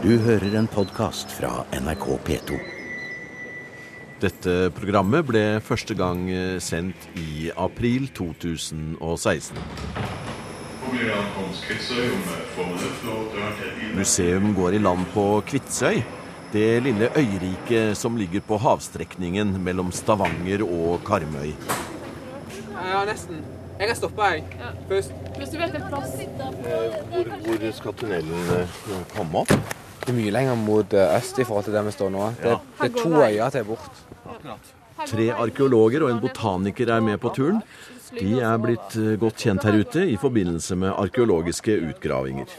Du hører en podkast fra NRK P2. Dette programmet ble første gang eh, sendt i april 2016. Museum går i land på Kvitsøy, det lille øyriket som ligger på havstrekningen mellom Stavanger og Karmøy. Ja, nesten. Jeg kan stoppe, jeg. Først. Hvis du vet en plass. Hvor, hvor skal tunnelen eh, komme opp? Det er mye lenger mot eh, øst i forhold til der vi står nå. Det, det er to øyer til bort. Tre arkeologer og en botaniker er med på turen. De er blitt eh, godt kjent her ute i forbindelse med arkeologiske utgravinger.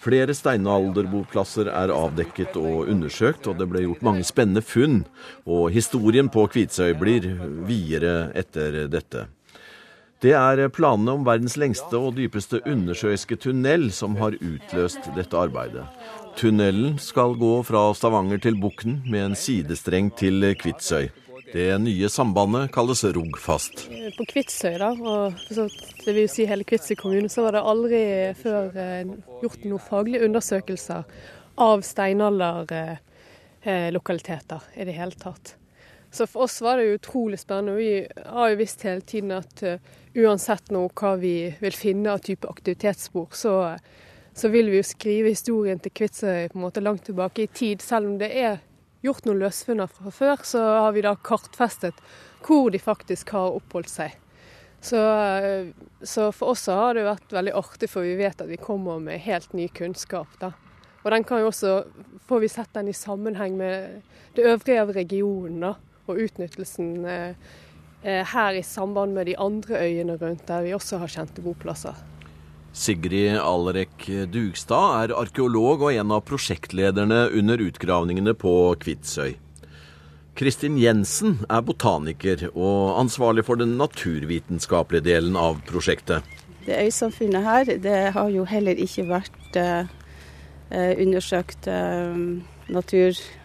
Flere steinalderboplasser er avdekket og undersøkt, og det ble gjort mange spennende funn. Og historien på Kvitsøy blir videre etter dette. Det er planene om verdens lengste og dypeste undersjøiske tunnel som har utløst dette arbeidet. Tunnelen skal gå fra Stavanger til Bukten med en sidestreng til Kvitsøy. Det nye sambandet kalles Rogfast. På Kvitsøy, da, og det vil si hele Kvitsøy kommune, så var det aldri før eh, gjort noen faglige undersøkelser av steinalderlokaliteter eh, i det hele tatt. Så for oss var det utrolig spennende. Vi har jo visst hele tiden at uh, uansett nå hva vi vil finne av type aktivitetsspor, så, så, vil vi jo skrive historien til Kvitsøy på en måte langt tilbake i tid. Selv om det er gjort noen løsfunner fra før, så har vi da kartfestet hvor de faktisk har oppholdt seg. Så, så for oss har det vært veldig artig, for vi vet at vi kommer med helt ny kunnskap. da. Og den kan jo også, får vi sett den i sammenheng med det øvrige av regionen. da og utnyttelsen eh, her i samband med de andre øyene rundt, der vi også har kjente boplasser. Sigrid Alrek Dugstad er arkeolog og en av prosjektlederne under utgravningene på Kvitsøy. Kristin Jensen er botaniker og ansvarlig for den naturvitenskapelige delen av prosjektet. Det øysamfunnet her det har jo heller ikke vært eh, undersøkt eh, natur Eh,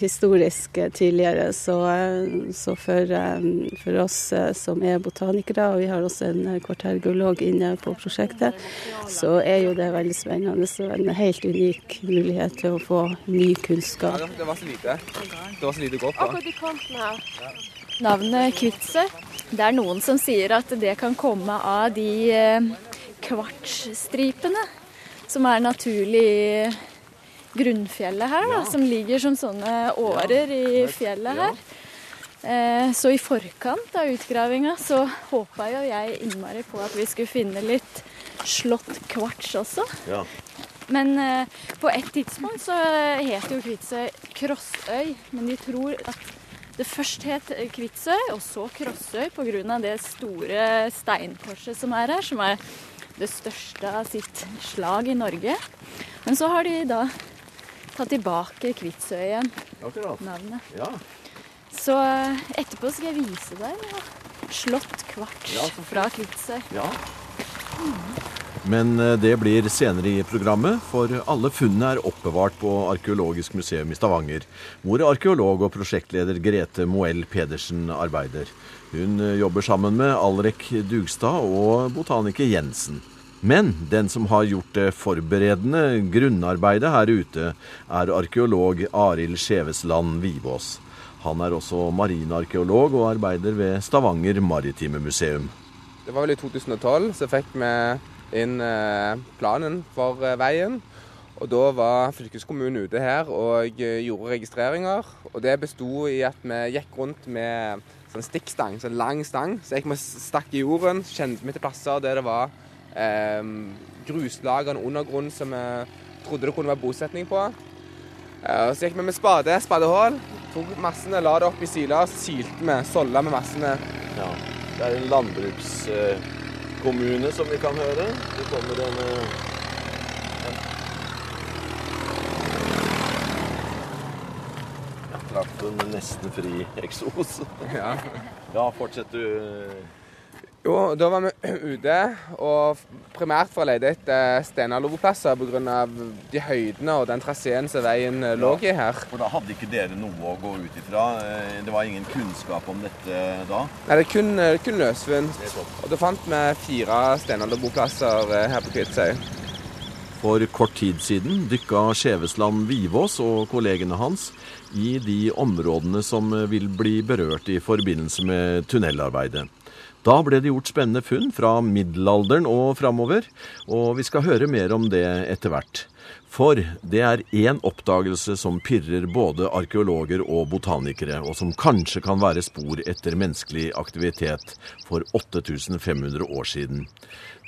historisk eh, tidligere. Så, eh, så for, for, oss som er botanikere, og vi har også en kvartærgeolog inne på prosjektet, så er jo det veldig spennende. Så en helt unik mulighet til å få ny kunnskap. Ja, det var så lite. Det var så lite godt. Akkurat i kanten her. Navnet Kvitsøy. Det er noen som sier at det kan komme av de kvartsstripene som er naturlig grunnfjellet her, da, som ligger som sånne årer i fjellet her. Eh, så i forkant av utgravinga så håpa jo jeg innmari på at vi skulle finne litt slått kvarts også. Ja. Men eh, på et tidspunkt så het jo Kvitsøy Krossøy, men de tror at det først het Kvitsøy, og så Krossøy pga. det store steinkorset som er her, som er det største av sitt slag i Norge. Men så har de da ta tilbake Kvitsøy-navnet. Ja. Så eh, etterpå skal jeg vise deg ja. Slott kvarts ja, fra Kvitsøy. Ja. Mm. Men eh, det blir senere i programmet, for alle funnene er oppbevart på Arkeologisk museum i Stavanger, hvor arkeolog og prosjektleder Grete Moell Pedersen arbeider. Hun eh, jobber sammen med Alrek Dugstad og botaniker Jensen. Men den som har gjort det forberedende grunnarbeidet her ute, er arkeolog Arild Skjevesland Vivås. Han er også marinarkeolog og arbeider ved Stavanger Maritime Museum. Det var vel i 2012 så fikk vi inn eh, planen for eh, veien. Og Da var fylkeskommunen ute her og eh, gjorde registreringer. og Det besto i at vi gikk rundt med sånn stikkstang, sånn lang stang. Så jeg stakk i jorden, kjente vi til plasser der det var eh, gruslagene undergrunn som vi trodde det kunne være bosetning på. Eh, så gikk vi med spade, spadehull, tok massene, la det opp i sila, silte vi, solla med massene. Ja, Det er en landbrukskommune, som vi kan høre. Det kommer en, en Traff en nesten fri eksos. Ja. ja, fortsett du. Jo, da var vi ute, og primært for å lete etter steinalderboplasser pga. de høydene og den traseen som veien eh, lå i her. For da hadde ikke dere noe å gå ut ifra? Eh, det var ingen kunnskap om dette da? Nei, det er kun, eh, kun løsfunn. Og da fant vi fire steinalderboplasser her på Kvitsøy. For kort tid siden dykka Skjevesland Vivås og kollegene hans i de områdene som vil bli berørt i forbindelse med tunnelarbeidet. Da ble det gjort spennende funn fra middelalderen og framover, og vi skal høre mer om det etter hvert. For det er én oppdagelse som pirrer både arkeologer og botanikere, og som kanskje kan være spor etter menneskelig aktivitet for 8500 år siden.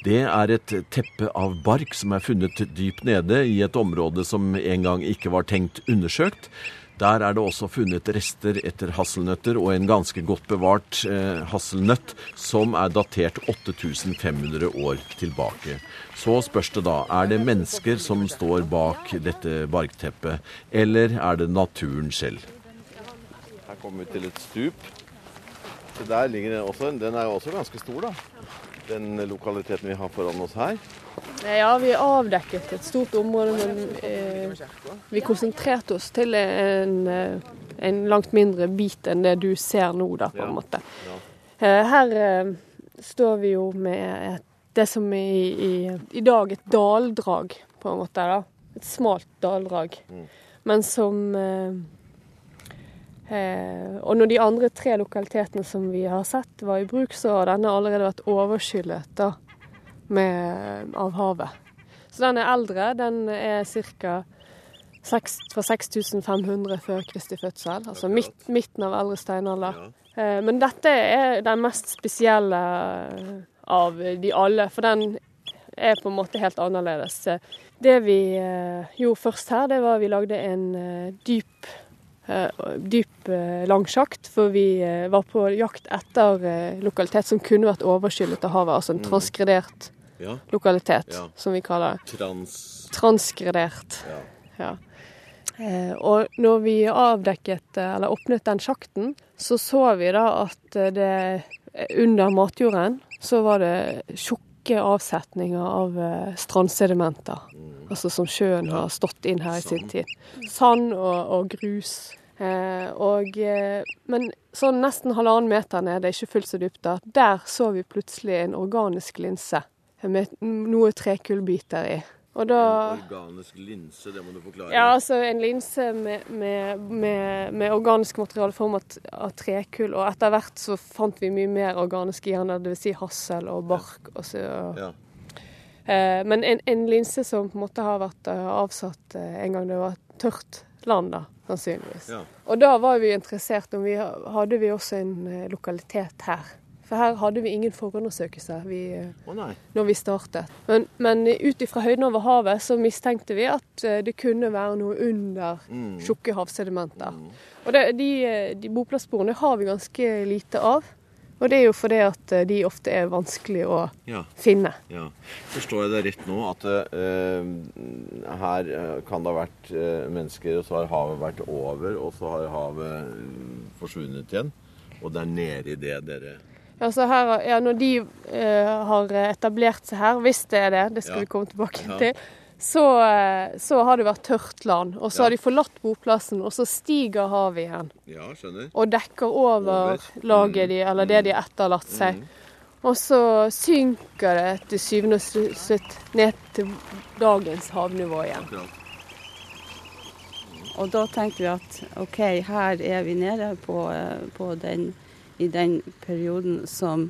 Det er et teppe av bark som er funnet dypt nede i et område som en gang ikke var tenkt undersøkt. Der er det også funnet rester etter hasselnøtter og en ganske godt bevart eh, hasselnøtt som er datert 8500 år tilbake. Så spørs det da, er det mennesker som står bak dette barkteppet, eller er det naturen selv? Her kommer vi til et stup. Der ligger den også Den er jo også ganske stor, da. Den lokaliteten vi har foran oss her. Ja, vi avdekket et stort område, men eh, vi konsentrerte oss til en, eh, en, langt mindre bit enn det du ser nå, da, på en måte. Eh, her eh, står vi jo med et, det som er i, i, i, dag et daldrag, på en måte. da. Et smalt daldrag. Mm. Men som eh, eh, Og når de andre tre lokalitetene som vi har sett var i bruk, så har denne allerede vært overskyllet. da med, av havet. Så den er eldre. Den er ca. fra 6500 før Kristi fødsel. Altså midt, midten av eldre steinalder. Ja. men dette er den mest spesielle av de alle, for den er på en måte helt annerledes. Det vi eh, gjorde først her, det var at vi lagde en eh, dyp dyp langsjakt, for vi var på jakt etter lokalitet som kunne vært overskyllet av havet, altså en mm. transgredert ja. lokalitet, ja. som vi kaller det. Trans... Transgredert. Ja. ja. Eh, og når vi avdekket, eh, eller åpnet den sjakten, så så vi da at eh, det under matjorden så var det tjukke avsetninger av eh, strandsedimenter. Mm. Altså som sjøen har stått inn her i sin tid. Sand og, og grus. Eh, og, eh, men sånn nesten halvannen meter nede, ikke fullt så dypt, da, der så vi plutselig en organisk linse med noe trekullbiter i. Og da, en organisk linse, det må du forklare. Ja, altså en linse med, med, med, med organisk materiale formet av trekull. Og etter hvert så fant vi mye mer organisk i den, dvs. Si hassel og bark. Og så, ja. eh, men en, en, linse som på en måte har vært uh, avsatt uh, en gang det var tørt land, da, sannsynligvis. Ja. Og da var vi interessert om vi hadde vi også en uh, lokalitet her for her hadde vi ingen forundersøkelser vi, oh, når vi startet. Men, men ut ifra høyden over havet så mistenkte vi at eh, det kunne være noe under mm. tjukke havsedimenter. Mm. Og det, de, de boplasssporene har vi ganske lite av. Og det er jo fordi at eh, de ofte er vanskelig å ja. finne. Ja. Forstår jeg det rett nå at uh, her kan det ha vært uh, mennesker, og så har havet vært over, og så har havet forsvunnet igjen? Og det er nede i det dere Altså her, ja, når de uh, har etablert seg her, hvis det er det, det skal ja. vi komme tilbake ja. til, så, uh, så, har det vært tørt land. Og så har de forlatt boplassen, og så stiger havet igjen. Ja, skjønner. Og dekker over, over. laget de, eller det de har etterlatt seg. Mm. Og så synker det til syvende og slutt ned til dagens havnivå igjen. Og da tenkte vi at OK, her er vi nede på, eh, på den i den perioden som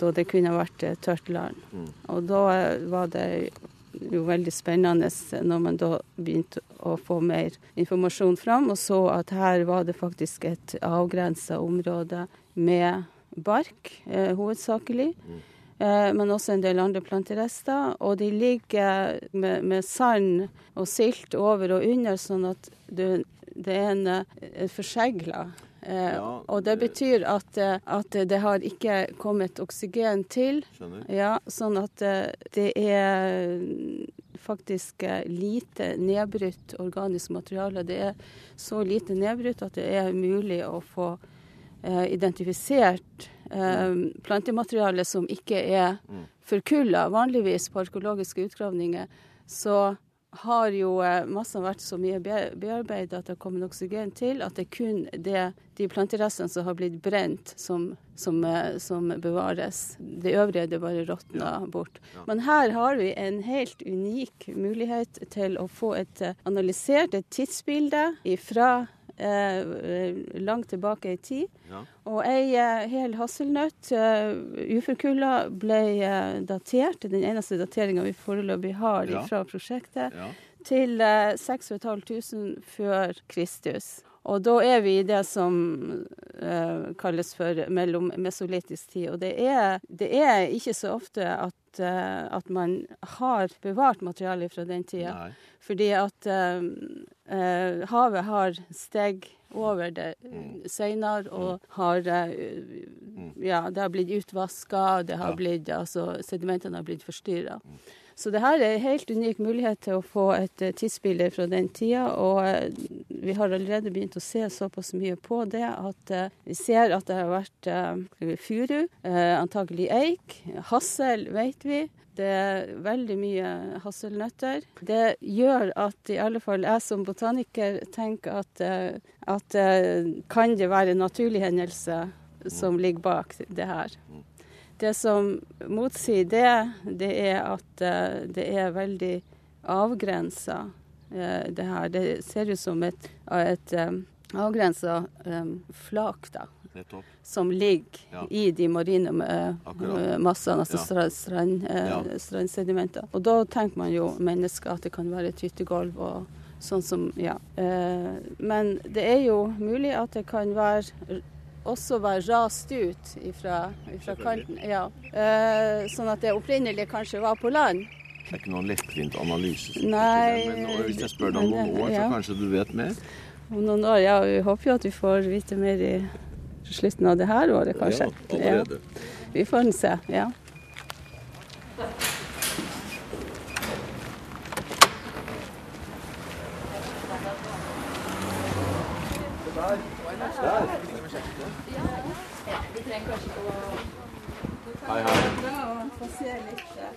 da det kunne vært tørt land. Mm. Og da var det jo veldig spennende når man da begynte å få mer informasjon fram, og så at her var det faktisk et avgrensa område med bark, eh, hovedsakelig. Mm. Eh, men også en del andre planterester. Og de ligger med, med sand og silt over og under, sånn at det, det er en, en forsegla Eh, ja, og det betyr at, eh, at, det har ikke kommet oksygen til. Ja, sånn at eh, det er faktisk lite nedbrutt organisk materiale. Det er så lite nedbrutt at det er mulig å få eh, identifisert eh, plantemateriale som ikke er mm. forkulla. Vanligvis på arkeologiske utgravninger så har jo eh, massene vært så mye bearbeidet at det har kommet oksygen til at det er kun det, de planterestene som har blitt brent, som, som, eh, som bevares. Det øvrige det bare råtner bort. Men her har vi en helt unik mulighet til å få et eh, analysert et tidsbilde fra eh, langt tilbake i tid. Ja. Og ei eh, hel hasselnøtt, eh, uforkulla, ble eh, datert, den eneste dateringa vi foreløpig har ja. fra prosjektet, ja. til eh, 6500 før Kristus. Og da er vi i det som uh, kalles for mellom mellommesolittisk tid. Og det er, det er, ikke så ofte at, uh, at man har bevart materiale fra den tida. Fordi at uh, havet har steg over det mm. seinere og mm. har mm. Ja, det har blitt utvaska, det har blitt Altså, sedimentene har blitt forstyrra. Så det her er en helt unik mulighet til å få et eh, tidsbilde fra den tida. Og eh, vi har allerede begynt å se såpass mye på det at eh, vi ser at det har vært furu, antagelig eik. Hassel vet vi. Det er veldig mye hasselnøtter. Det gjør at i alle fall jeg som botaniker tenker at, at kan det være en naturlig hendelse som ligger bak det her. Det som motsier det, det er at uh, det er veldig avgrensa, det her. Det ser ut som et, et avgrensa flak, da. Som ligger ja. i de marine uh, massene, altså ja. strand, ja. strandsedimenter. Og da tenker man jo mennesker at det kan være et hyttegulv og sånn som Ja. men det er jo mulig at det kan være også være rast ut fra kanten. Ja. Eh, sånn at det opprinnelig kanskje var på land. Det er ikke noen lettvint analyse. Nei, men hvis jeg spør deg om noen år, ja. så kanskje du vet mer? Om noen år, ja. Vi håper jo at vi får vite mer i slutten av det her året, kanskje. Ja, allerede. Ja. Vi får se, ja. Hei, hei.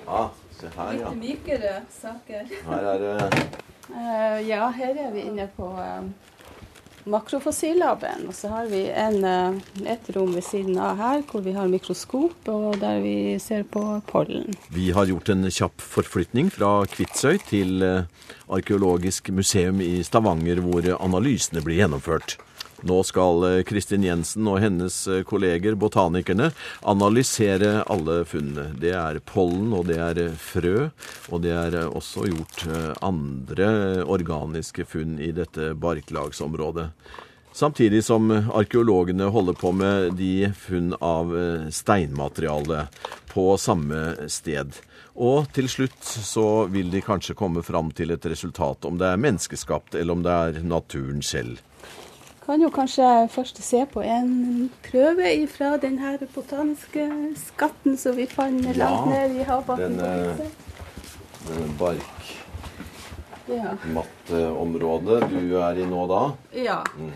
Ja, se ah, her, ja. litt mykere saker. Her er det uh, Ja, her er vi inne på uh, makrofossillaben. Og så har vi en, uh, et rom ved siden av her hvor vi har mikroskop, og der vi ser på pollen. Vi har gjort en kjapp forflytning fra Kvitsøy til Arkeologisk museum i Stavanger, hvor analysene blir gjennomført. Nå skal eh, Kristin Jensen og hennes eh, kolleger, botanikerne, analysere alle funnene. Det er pollen, og det er eh, frø, og det er også gjort andre organiske funn i dette barklagsområdet. Samtidig som arkeologene holder på med de funn av steinmateriale på samme sted. Og til slutt så vil de kanskje komme fram til et resultat, om det er menneskeskapt eller om det er naturen selv. Kan jo kanskje først se på en prøve fra denne botaniske skatten som vi fant ja, langt ned i havbakken. Denne, denne barkmatteområdet ja. du er i nå da? Ja. Mm.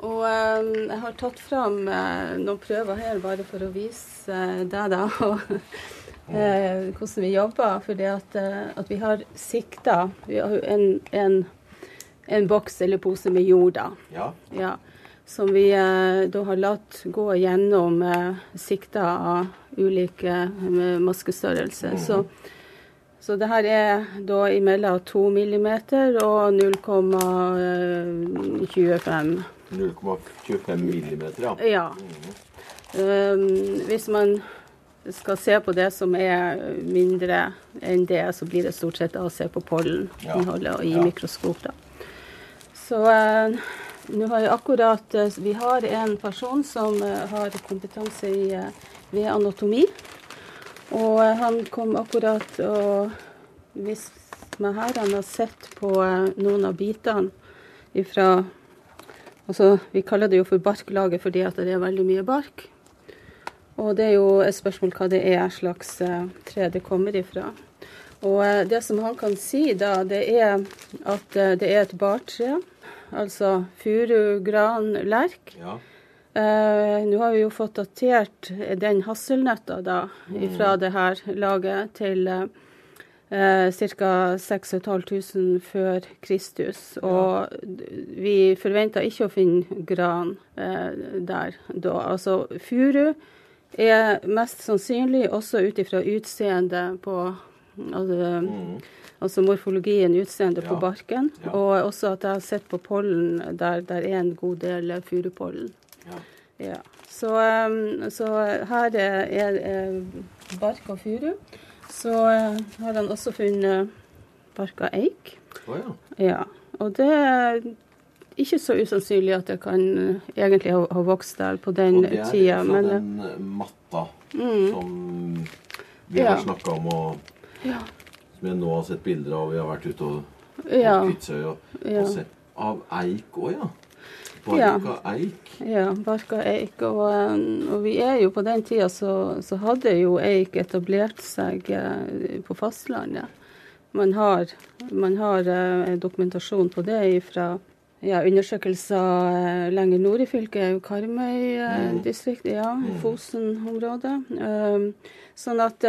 Og um, jeg har tatt fram uh, noen prøver her bare for å vise uh, deg da og, uh, hvordan vi jobber. Fordi at, at vi har sikta Vi har en, en en boks eller pose med jord, da. Ja. ja. Som vi eh, da har latt gå gjennom eh, sikter av ulike eh, maskestørrelser. Mm. Så, så det her er da imellom 2 millimeter og 0,25. 0,25 millimeter, ja. ja. Mm. Um, hvis man skal se på det som er mindre enn det, så blir det stort sett å se på polleninnholdet ja. i ja. mikroskop. da. Så eh, nå har jeg akkurat eh, Vi har en person som eh, har kompetanse i, ved anatomi. Og han kom akkurat og viste meg her. Han har sett på noen av bitene ifra Altså, vi kaller det jo for barklaget fordi at det er veldig mye bark. Og det er jo et spørsmål hva det er slags tre det kommer ifra. Og det som han kan si da, det er at det er et bartre altså furu, gran, lerk. Ja. Eh, Nå har vi jo fått datert den hasselnøtta da, fra mm. det her laget til, eh, ca. 6500 før Kristus. Og vi forventer ikke å finne gran eh, der da. Altså furu er mest sannsynlig også ut ifra utseendet på altså, altså morfologien, utseendet på barken. Og også at jeg har sett på pollen der det er en god del furupollen. Ja. Så, um, så her er, er, bark og furu. Så uh, har han også funnet bark av eik. Oh, ja. Ja. Og det er ikke så usannsynlig at det kan uh, egentlig ha, ha vokst der på den Og det er tida. fra Men uh, den matta matta som vi Ja. har snakka om, og Ja. Som jeg nå har sett bilder av. Vi har vært ute og på ja, Kvitsøy og, Ja. og sett. Av eik òg, ja. Barka Ja. eik. ja, barka eik. Og, um, og vi er jo på den tida så, så hadde jo eik etablert seg uh, på fastlandet. Man har, man har uh, dokumentasjon på det fra ja, undersøkelser lenger nord i fylket, Karmøy-distriktet, distrikt, ja, Fosen-området. Um, sånn at,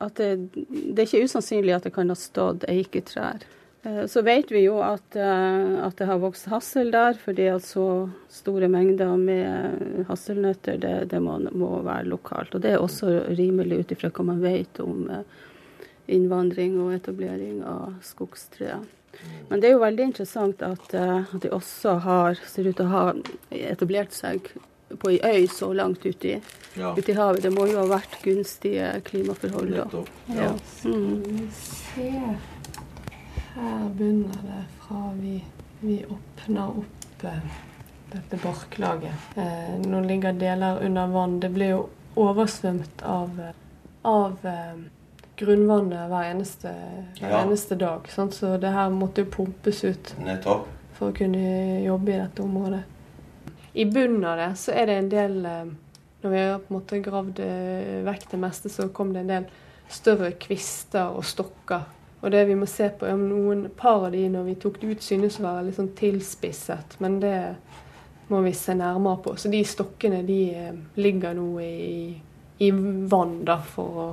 at det, det er ikke usannsynlig at det kan ha stått eiketrær. Eh, Så vet vi jo at, eh, at det har vokst hassel der, fordi at så store mengder med hasselnøtter, det, det må, må være lokalt. Og det er også rimelig ut ifra hva man vet om eh, innvandring og etablering av skogstrær. Men det er jo veldig interessant at, at de også har, ser ut til å ha etablert seg på ei øy så langt ute i, Ja, ut i havet. Det må jo ha vært gunstige klimaforhold da. Ja. Mm. Vi ser Her begynner det fra vi, vi åpner opp eh, dette barklaget. Eh, nå ligger deler under vann. Det blir jo oversvømt av, av eh, grunnvannet hver eneste, hver Ja. eneste dag. Sant? Så det her måtte jo pumpes ut Nettopp. for å kunne jobbe i dette området. I bunnen av det så er det en del eh, Når vi har på en måte gravd eh, vekk det meste, så kom det en del større kvister og stokker. Og det vi må se på, er om noen par av de når vi tok det ut, synes å være litt sånn tilspisset. Men det må vi se nærmere på. Så de stokkene de eh, ligger nå i, i vann da, for å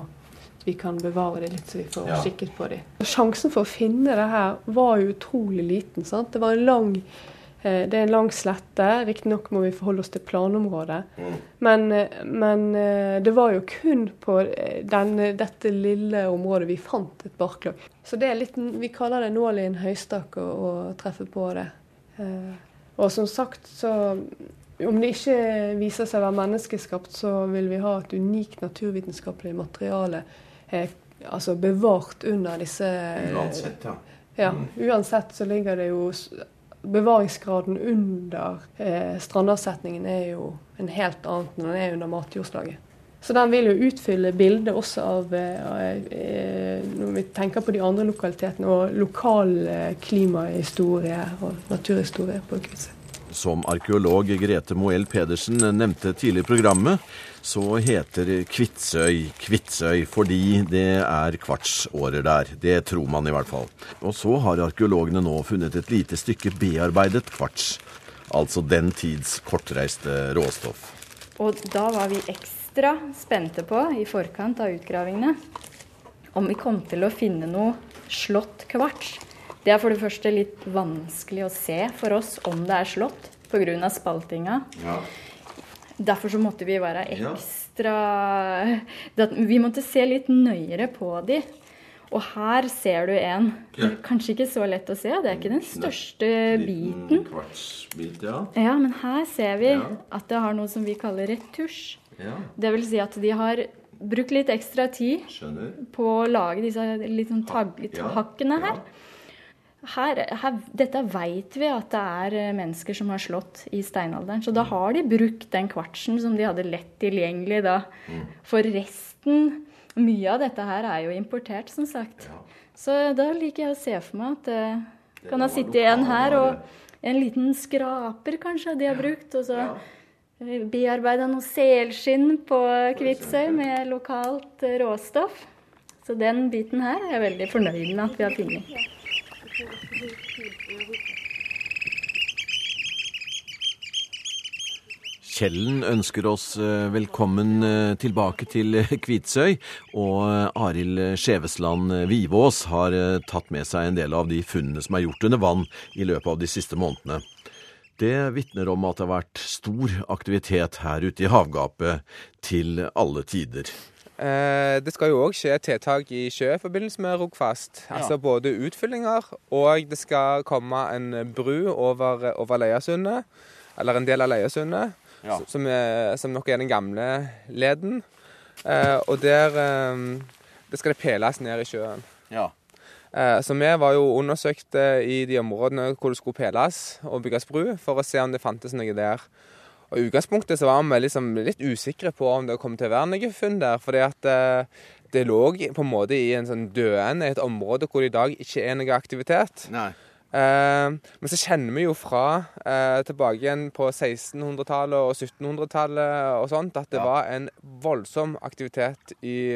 vi kan bevare det litt, så vi får Ja. kikket på dem. Sjansen for å finne det her var jo utrolig liten. sant? Det var en lang det er en lang slette. Riktignok må vi forholde oss til planområdet. Mm. Men, eh, men eh, det var jo kun på den, dette lille området vi fant et barklag. Så det er litt, vi kaller det nål i en høystakk å, å treffe på det. Eh, Og som sagt, så om det ikke viser seg å være menneskeskapt, så vil vi ha et unikt naturvitenskapelig materiale eh, altså bevart under disse Uansett, ja. ja, uansett så ligger det jo Bevaringsgraden under eh, strandavsetningen er jo en helt annen enn den er under matjordslaget. Så den vil jo utfylle bildet også av eh, eh, Når vi tenker på de andre lokalitetene og lokal eh, klimahistorie og naturhistorie på Kvitsøy. Som arkeolog Grete Moell Pedersen nevnte tidligere i programmet, så heter Kvitsøy Kvitsøy fordi det er kvartsårer der. Det tror man i hvert fall. Og så har arkeologene nå funnet et lite stykke bearbeidet kvarts. Altså den tids kortreiste råstoff. Og da var vi ekstra spente på, i forkant av utgravingene, om vi kom til å finne noe slått kvarts. Det er for det første litt vanskelig å se for oss om det er slått pga. spaltinga. Derfor så måtte vi være ekstra Vi måtte se litt nøyere på de. Og her ser du en. Ja. Kanskje ikke så lett å se, det er ikke den største biten. kvartsbit, ja. Ja, men her ser vi Ja. at det har noe som vi kaller retusj. ja. Det vil si at de har brukt litt ekstra tid Skjønner. på å lage disse litt sånn tag, Ja, hakkene her. Her, her dette veit vi at det er eh, mennesker som har slått i steinalderen. Så da har de brukt den kvartsen som de hadde lett tilgjengelig da. Mm. For resten Mye av dette her er jo importert, som sagt. Så da liker jeg å se for meg at det kan ha sittet en her og en liten skraper kanskje de har brukt. Og så bearbeida noe selskinn på Kvitsøy med lokalt eh, råstoff. Så den biten her er jeg veldig fornøyd med at vi har funnet. Kjellen ønsker oss eh, velkommen eh, tilbake til Kvitsøy. Og eh, Arild Skjevesland Vivås har tatt med seg en del av de funnene som er gjort under vann i løpet av de siste månedene. Det vitner om at det har vært stor aktivitet her ute i havgapet til alle tider. Det skal jo òg skje tiltak i sjø i forbindelse med Rogfast. Ja. Altså både utfyllinger, og det skal komme en bru over, over Leiasundet eller en del av Leiasundet, ja. som, som, nok er den gamle leden. Eh, og der eh, det skal det peles ned i sjøen. Ja. Eh, så vi var jo undersøkt i de områdene hvor det skulle peles og bygges bru, for å se om det fantes noe der. Og I utgangspunktet så var vi liksom litt usikre på om det kom til å være noe funn der. fordi at eh, det lå på en måte i en sånn døende, et område hvor det i dag ikke er noe aktivitet. Nei. Uh, men så kjenner vi jo fra uh, tilbake igjen på 1600-tallet og 1700-tallet og sånt, at det ja. var en voldsom aktivitet i,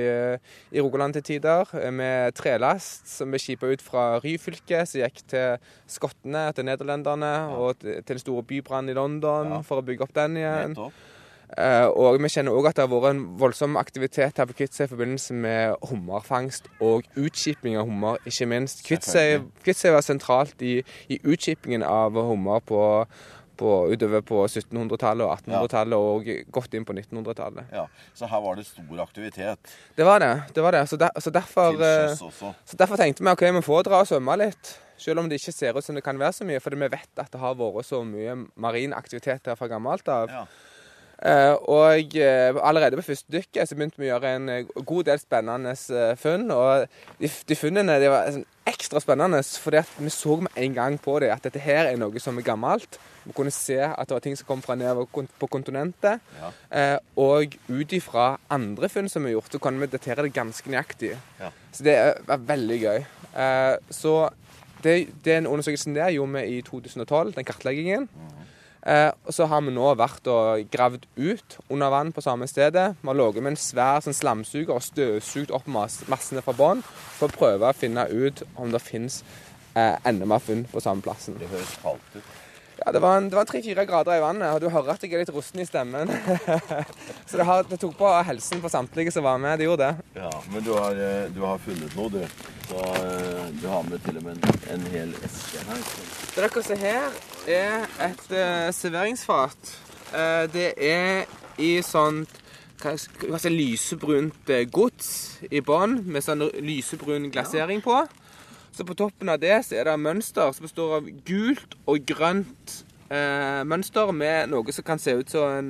i Rogaland til tider, med trelast som ble skipa ut fra Ryfylke, som gikk til skottene, til nederlenderne, ja. og til den store bybrannen i London ja. for å bygge opp den igjen. Nettopp. Uh, og vi kjenner òg at det har vært en voldsom aktivitet her på Kvitsøy i forbindelse med hummerfangst og utskiping av hummer, ikke minst. Kvitsøy var sentralt i, i utskipingen av hummer på, på, utover på 1700-tallet og 1800-tallet ja. og godt inn på 1900-tallet. Ja, Så her var det stor aktivitet? Det var det. det, var det. Så, der, så, derfor, eh, så, derfor, tenkte vi ok, vi får dra og svømme litt. Selv om det ikke ser ut som det kan være så mye, fordi vi vet at det har vært så mye marin aktivitet her fra gammelt av. Ja. Uh, og uh, allerede på første dykket så begynte vi å gjøre en god del spennende funn. Og de, de funnene de var sånn, ekstra spennende fordi vi så med en gang på det at dette her er noe som er gammelt. Vi kunne se at det var ting som kom fra nedover på kontinentet. Ja. og ut ifra andre funn som vi har gjort, så kan vi datere det ganske nøyaktig. Ja. Så det var veldig gøy. så det, den undersøkelsen der gjorde vi i 2012, den kartleggingen. Mm. Eh, og så har vi nå vært og gravd ut under vann på samme stedet. Vi har ligget med en svær sånn slamsuger og støvsugd opp massene fra bånn for å prøve å finne ut om det fins eh, enda mer funn på samme plassen. Det høres kaldt ut. Ja, Det var, var tre-fire grader i vannet, og du hører at jeg er litt rusten i stemmen. så det, har, det, tok på helsen på samtlige som var med. Det gjorde det. Ja, Men du har, eh, du har funnet noe, du. Så, eh, du har med til og med en, en hel eske her. Det dere ser her, er et uh, serveringsfat. Uh, det er i sånn hva skal si, lysebrunt gods i bånn, med sånn lysebrun glasering på. Så på toppen av det så er det mønster som består av gult og grønt eh, mønster med noe som kan se ut som en,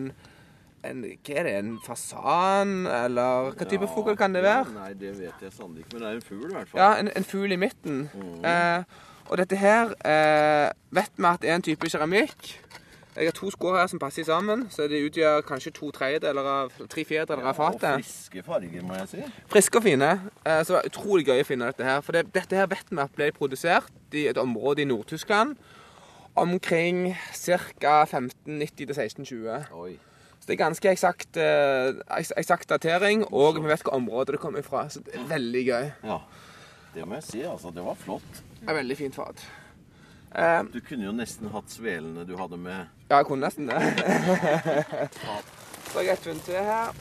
en Hva er det? En fasan? Eller hva type ja, fugl kan det være? Ja, nei, det vet jeg sannelig ikke, men det er en fugl i hvert fall. Ja, en, en fugl i midten. Mm. Eh, og dette her eh, vet vi at er en type keramikk. Jeg har to skår her som passer sammen, så de utgjør kanskje to tredjedeler av tre fjerdedeler av fatet. Ja, og friske farger, må jeg si. Friske og fine. Eh, så det var utrolig gøy å finne dette her. For det, dette her vet vi at ble produsert i et område i Nord-Tyskland omkring ca. 1590 til 1620. Så det er ganske eksakt, eh, eksakt datering, og vi vet hva området det kommer fra. Så det er veldig gøy. Ja, det må jeg si. altså. Det var flott. Det er veldig fint fat. Eh, du kunne jo nesten hatt svelene du hadde med. Ja, jeg kunne nesten det. Så har jeg et funn til her.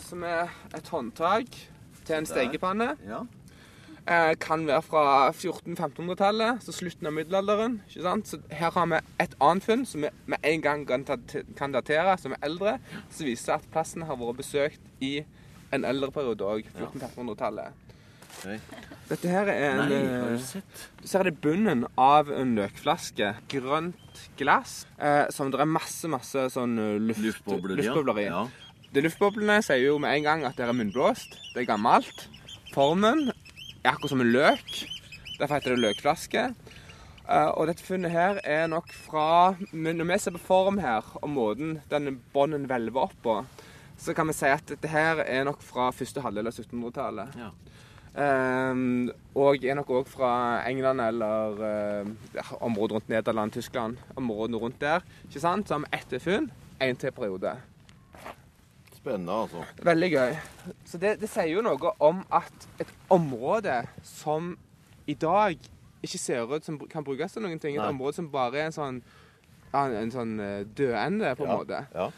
Som er et håndtak til en stekepanne. Ja. Eh, kan være fra 1400-1500-tallet, så slutten av middelalderen. ikke sant? Så Her har vi et annet funn som vi med en gang kan datere, som er eldre. Som viser at plassen har vært besøkt i en eldre periode òg. 1400-1500-tallet. Okay. Dette her er en Nei, du eh, sett? Så er det bunnen av en løkflaske. Grønt glass eh, som det er masse masse sånn eh, luft, luftbobler, luftbobler i. Ja. De luftboblene sier jo med en gang at det er munnblåst. Det er gammelt. Formen er akkurat som en løk. Derfor heter det løkflaske. Uh, og dette funnet her er nok fra Når vi ser på form her, og måten denne bånden hvelver opp på, så kan vi si at dette her er nok fra første halvdel av 1700-tallet. Ja. Um, og er nok òg fra England eller uh, området rundt Nederland, Tyskland. Områdene rundt der. Ikke sant? Så har vi ett funn, én til periode. Spennende, altså. Veldig gøy. Så det, det, sier jo noe om at et område som i dag ikke ser ut som kan brukes til noen ting, et område som bare er en sånn en, en sånn eh, dødende, på en Ja, måte. ja.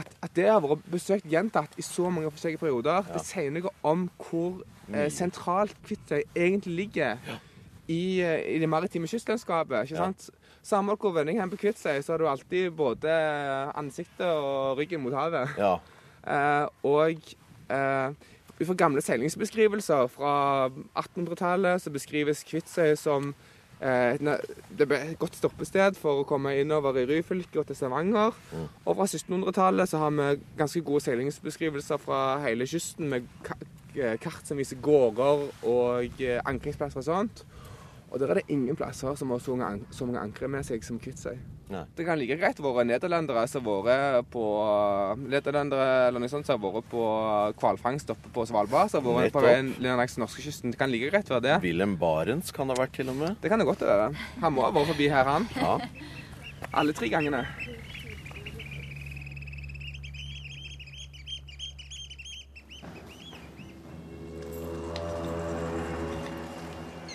At, at det har vært besøkt gjentatt i så mange forskjellige perioder, det sier noe om hvor eh, sentralt Kvitsøy egentlig ligger i, eh, i det maritime kystlandskapet. ikke Ja. sant? Samme hvor vending hen på Kvitsøy, så har du alltid både ansiktet og ryggen mot havet. ja. Eh, og eh, ut fra gamle seilingsbeskrivelser fra 1800-tallet så beskrives Kvitsøy som det ble et godt stoppested for å komme innover i Ryfylke og til Stavanger. Og fra 1700-tallet så har vi ganske gode seilingsbeskrivelser fra hele kysten med eh, kart som viser gårder og eh, ankringsplasser og sånt. Og der er det ingen plasser som har så mange, ankre med seg som Kvitsøy. Nei. Det kan like greit være nederlendere som har vært på Nederlendere eller noe sånt som har vært på hvalfangst oppe på Svalbard. Som har vært på veien langs norskekysten. Det kan like greit være det. Wilhelm Barents kan det ha vært til og med. Det kan det godt være. Han må ha vært forbi her, han. Ja. Alle tre gangene.